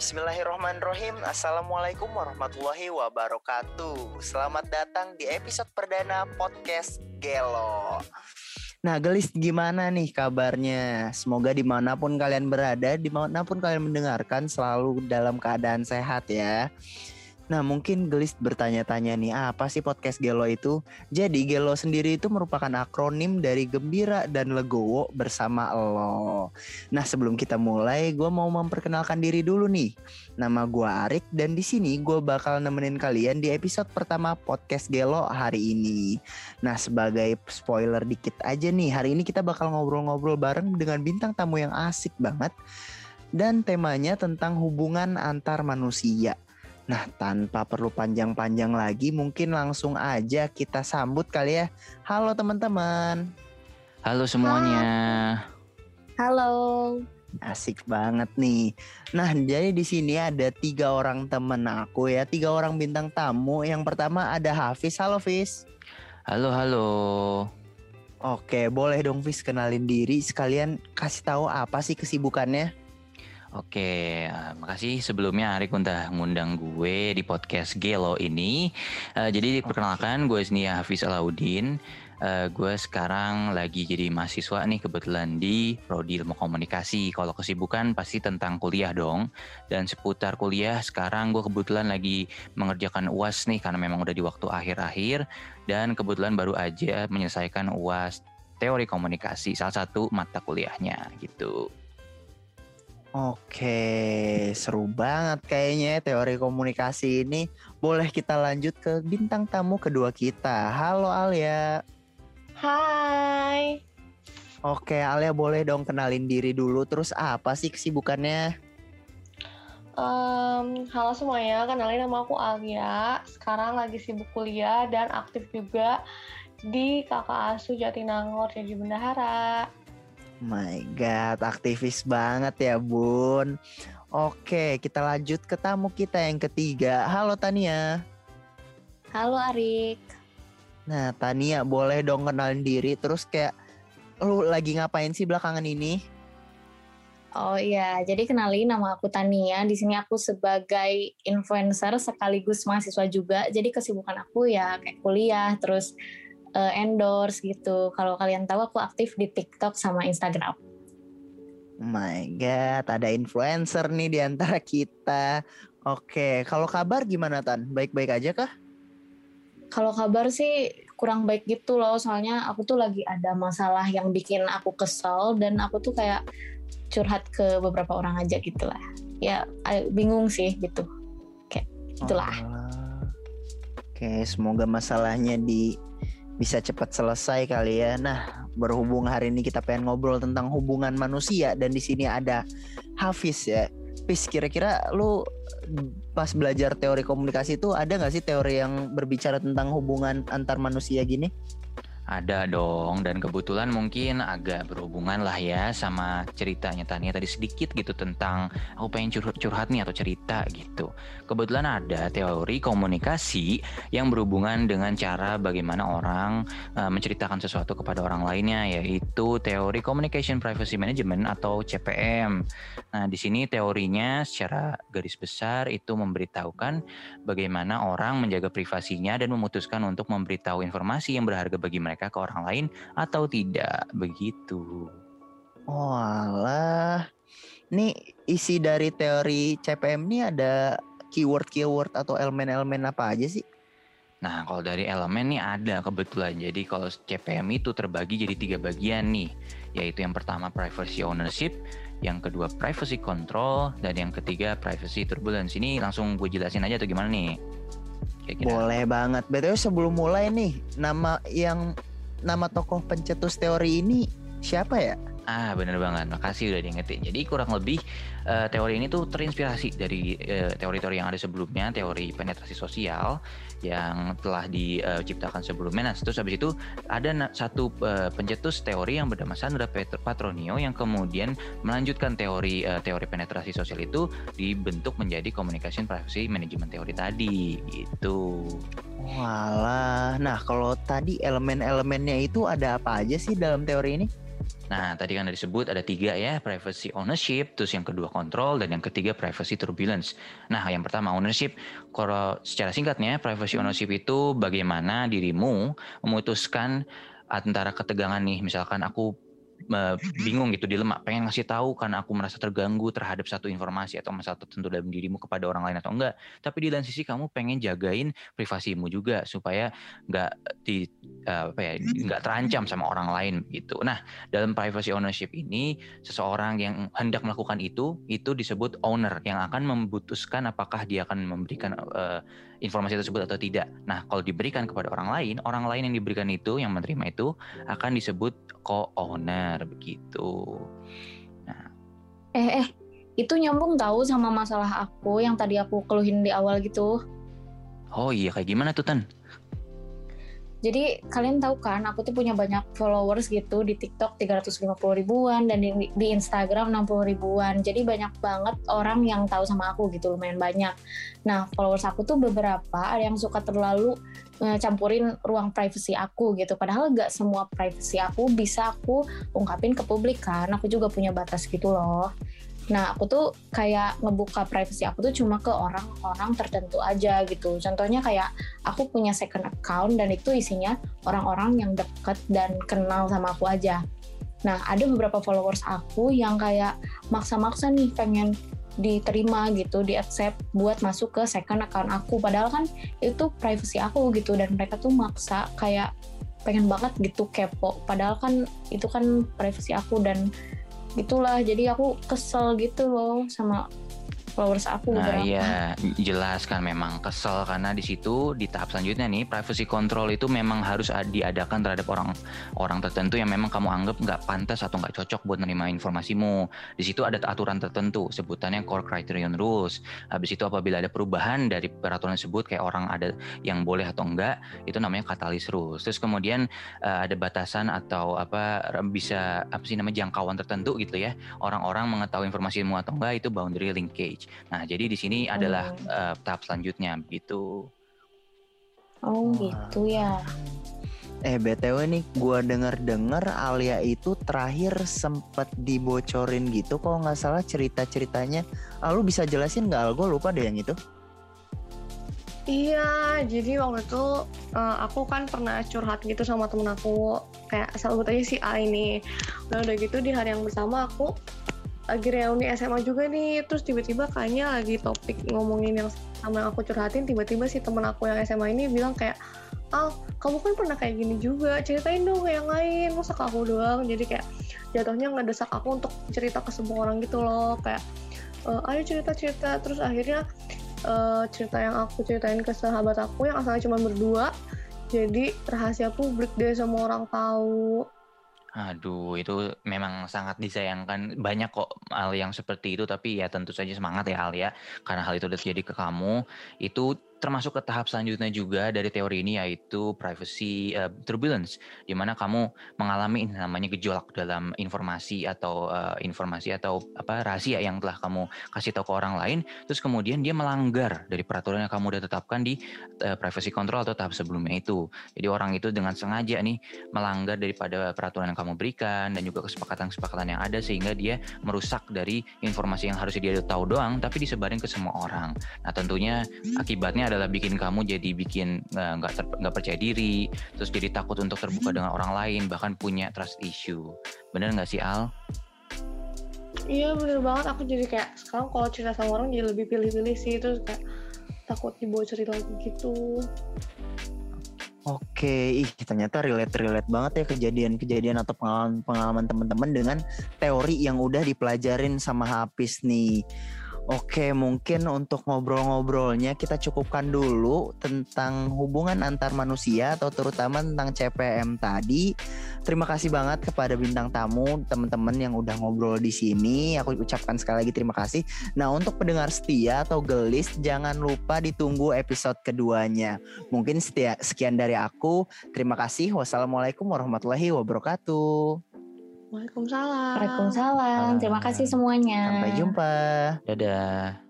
Bismillahirrahmanirrahim. Assalamualaikum warahmatullahi wabarakatuh. Selamat datang di episode perdana podcast Gelo. Nah gelis gimana nih kabarnya? Semoga di mana pun kalian berada Di mana pun kalian mendengarkan Selalu dalam keadaan sehat ya Nah mungkin Gelis bertanya-tanya nih apa sih podcast Gelo itu? Jadi Gelo sendiri itu merupakan akronim dari gembira dan legowo bersama lo. Nah sebelum kita mulai gue mau memperkenalkan diri dulu nih. Nama gue Arik dan di sini gue bakal nemenin kalian di episode pertama podcast Gelo hari ini. Nah sebagai spoiler dikit aja nih hari ini kita bakal ngobrol-ngobrol bareng dengan bintang tamu yang asik banget. Dan temanya tentang hubungan antar manusia. Nah, tanpa perlu panjang-panjang lagi, mungkin langsung aja kita sambut kali ya. Halo teman-teman. Halo semuanya. Halo. Asik banget nih. Nah, jadi di sini ada tiga orang temen aku ya, tiga orang bintang tamu. Yang pertama ada Hafiz. Halo, Hafiz. Halo, halo. Oke, boleh dong Hafiz kenalin diri sekalian kasih tahu apa sih kesibukannya? Oke, uh, makasih sebelumnya Arik udah ngundang gue di podcast Gelo ini. Uh, jadi perkenalkan gue sini Hafiz Alauddin. Uh, gue sekarang lagi jadi mahasiswa nih kebetulan di Prodi Ilmu Komunikasi. Kalau kesibukan pasti tentang kuliah dong. Dan seputar kuliah sekarang gue kebetulan lagi mengerjakan UAS nih karena memang udah di waktu akhir-akhir. Dan kebetulan baru aja menyelesaikan UAS teori komunikasi salah satu mata kuliahnya gitu. Oke, seru banget kayaknya ya teori komunikasi ini. Boleh kita lanjut ke bintang tamu kedua kita. Halo Alia. Hai. Oke, Alia boleh dong kenalin diri dulu. Terus apa sih kesibukannya? Um, halo semuanya, kenalin nama aku Alia. Sekarang lagi sibuk kuliah dan aktif juga di kakak asuh Jatinangor jadi bendahara. My God, aktivis banget ya Bun. Oke, kita lanjut ke tamu kita yang ketiga. Halo Tania. Halo Arik. Nah Tania boleh dong kenalin diri terus kayak lu lagi ngapain sih belakangan ini? Oh iya, jadi kenalin nama aku Tania. Di sini aku sebagai influencer sekaligus mahasiswa juga. Jadi kesibukan aku ya kayak kuliah, terus uh, endorse gitu. Kalau kalian tahu aku aktif di TikTok sama Instagram. Oh my god, ada influencer nih di antara kita. Oke, kalau kabar gimana Tan? Baik-baik aja kah? Kalau kabar sih kurang baik gitu loh, soalnya aku tuh lagi ada masalah yang bikin aku kesel dan aku tuh kayak curhat ke beberapa orang aja gitu lah. Ya bingung sih gitu. Kayak itulah. Oh. Oke, semoga masalahnya di bisa cepat selesai kali ya. Nah, berhubung hari ini kita pengen ngobrol tentang hubungan manusia dan di sini ada Hafiz ya. Pis, kira-kira lu pas belajar teori komunikasi itu ada nggak sih teori yang berbicara tentang hubungan antar manusia gini? Ada dong dan kebetulan mungkin agak berhubungan lah ya sama ceritanya Tania tadi sedikit gitu tentang aku pengen curhat, curhat nih atau cerita gitu. Kebetulan ada teori komunikasi yang berhubungan dengan cara bagaimana orang uh, menceritakan sesuatu kepada orang lainnya yaitu teori Communication Privacy Management atau CPM. Nah, di sini teorinya secara garis besar itu memberitahukan bagaimana orang menjaga privasinya dan memutuskan untuk memberitahu informasi yang berharga bagi mereka mereka ke orang lain atau tidak begitu. Oh alah. Nih isi dari teori CPM ini ada keyword-keyword atau elemen-elemen apa aja sih? Nah, kalau dari elemen nih ada kebetulan. Jadi kalau CPM itu terbagi jadi tiga bagian nih, yaitu yang pertama privacy ownership, yang kedua privacy control, dan yang ketiga privacy turbulence. Ini langsung gue jelasin aja atau gimana nih? Kira-kira. Boleh banget. Betul sebelum mulai nih, nama yang nama tokoh pencetus teori ini siapa ya? Ah bener banget, makasih udah diingetin. Jadi kurang lebih uh, teori ini tuh terinspirasi dari teori teori-teori yang ada sebelumnya, teori penetrasi sosial yang telah diciptakan sebelumnya. Nah terus habis itu ada satu uh, pencetus teori yang bernama Sandra Patronio yang kemudian melanjutkan teori uh, teori penetrasi sosial itu dibentuk menjadi communication privacy management teori tadi gitu. Walah, nah kalau tadi elemen-elemennya itu ada apa aja sih dalam teori ini? Nah, tadi kan disebut ada tiga ya, privacy ownership, terus yang kedua control, dan yang ketiga privacy turbulence. Nah, yang pertama ownership, kalau secara singkatnya, privacy hmm. ownership itu bagaimana dirimu memutuskan antara ketegangan nih, misalkan aku bingung gitu dilema pengen ngasih tahu karena aku merasa terganggu terhadap satu informasi atau masalah tertentu dalam dirimu kepada orang lain atau enggak. Tapi di lain sisi kamu pengen jagain privasimu juga supaya nggak di uh, apa ya nggak terancam sama orang lain gitu. Nah dalam privacy ownership ini seseorang yang hendak melakukan itu itu disebut owner yang akan memutuskan apakah dia akan memberikan uh, informasi tersebut atau tidak. Nah, kalau diberikan kepada orang lain, orang lain yang diberikan itu, yang menerima itu akan disebut co-owner begitu. Nah. Eh, eh, itu nyambung tahu sama masalah aku yang tadi aku keluhin di awal gitu. Oh iya, kayak gimana tuh Tan? Jadi kalian tahu kan, aku tuh punya banyak followers gitu di TikTok 350 ribuan dan di, di Instagram 60 ribuan. Jadi banyak banget orang yang tahu sama aku gitu, lumayan banyak. Nah, followers aku tuh beberapa ada yang suka terlalu uh, campurin ruang privacy aku gitu. Padahal gak semua privacy aku bisa aku ungkapin ke publik kan. Aku juga punya batas gitu loh. Nah, aku tuh kayak ngebuka privacy aku tuh cuma ke orang-orang tertentu aja gitu. Contohnya kayak aku punya second account dan itu isinya orang-orang yang deket dan kenal sama aku aja. Nah, ada beberapa followers aku yang kayak maksa-maksa nih pengen diterima gitu, di accept buat masuk ke second account aku. Padahal kan itu privacy aku gitu dan mereka tuh maksa kayak pengen banget gitu kepo. Padahal kan itu kan privacy aku dan gitulah jadi aku kesel gitu loh sama followers aku nah berapa. iya. Jelas kan memang kesel karena di situ di tahap selanjutnya nih privacy control itu memang harus diadakan terhadap orang orang tertentu yang memang kamu anggap nggak pantas atau nggak cocok buat menerima informasimu. Di situ ada aturan tertentu sebutannya core criterion rules. Habis itu apabila ada perubahan dari peraturan tersebut kayak orang ada yang boleh atau enggak itu namanya catalyst rules. Terus kemudian uh, ada batasan atau apa bisa apa sih namanya jangkauan tertentu gitu ya. Orang-orang mengetahui informasimu atau enggak itu boundary linkage Nah, jadi di sini oh. adalah uh, tahap selanjutnya begitu. Oh, gitu ya. Eh BTW nih gua denger-denger Alia itu terakhir sempet dibocorin gitu kalau nggak salah cerita-ceritanya. Ah, lu bisa jelasin nggak Al? Gue lupa deh yang itu. Iya, jadi waktu itu uh, aku kan pernah curhat gitu sama temen aku kayak sebut aja si A ini. Udah udah gitu di hari yang bersama aku lagi reuni SMA juga nih terus tiba-tiba kayaknya lagi topik ngomongin yang sama yang aku curhatin tiba-tiba si temen aku yang SMA ini bilang kayak ah kamu kan pernah kayak gini juga ceritain dong ke yang lain masa aku doang? Jadi kayak jatuhnya ngedesak aku untuk cerita ke semua orang gitu loh kayak e, ayo cerita cerita terus akhirnya uh, cerita yang aku ceritain ke sahabat aku yang asalnya cuma berdua jadi rahasia publik deh semua orang tahu Aduh, itu memang sangat disayangkan. Banyak kok hal yang seperti itu, tapi ya tentu saja semangat ya Al ya. Karena hal itu udah terjadi ke kamu, itu termasuk ke tahap selanjutnya juga dari teori ini yaitu privacy uh, turbulence di mana kamu mengalami namanya gejolak dalam informasi atau uh, informasi atau apa rahasia yang telah kamu kasih tahu ke orang lain terus kemudian dia melanggar dari peraturan yang kamu udah tetapkan di uh, privacy control atau tahap sebelumnya itu. Jadi orang itu dengan sengaja nih melanggar daripada peraturan yang kamu berikan dan juga kesepakatan-kesepakatan yang ada sehingga dia merusak dari informasi yang harusnya dia tahu doang tapi disebarin ke semua orang. Nah tentunya akibatnya adalah bikin kamu jadi bikin eh, nggak uh, nggak percaya diri, terus jadi takut untuk terbuka dengan orang lain, bahkan punya trust issue. Bener nggak sih Al? Iya bener banget. Aku jadi kayak sekarang kalau cerita sama orang jadi lebih pilih-pilih sih, terus kayak takut dibocorin lagi gitu. Oke, ih ternyata relate-relate banget ya kejadian-kejadian atau pengalaman-pengalaman teman-teman dengan teori yang udah dipelajarin sama Hafiz nih. Oke, mungkin untuk ngobrol-ngobrolnya kita cukupkan dulu tentang hubungan antar manusia atau terutama tentang CPM tadi. Terima kasih banget kepada bintang tamu, teman-teman yang udah ngobrol di sini. Aku ucapkan sekali lagi terima kasih. Nah, untuk pendengar setia atau gelis, jangan lupa ditunggu episode keduanya. Mungkin setia, sekian dari aku. Terima kasih. Wassalamualaikum warahmatullahi wabarakatuh. Waalaikumsalam. Waalaikumsalam. Terima kasih semuanya. Sampai jumpa. Dadah.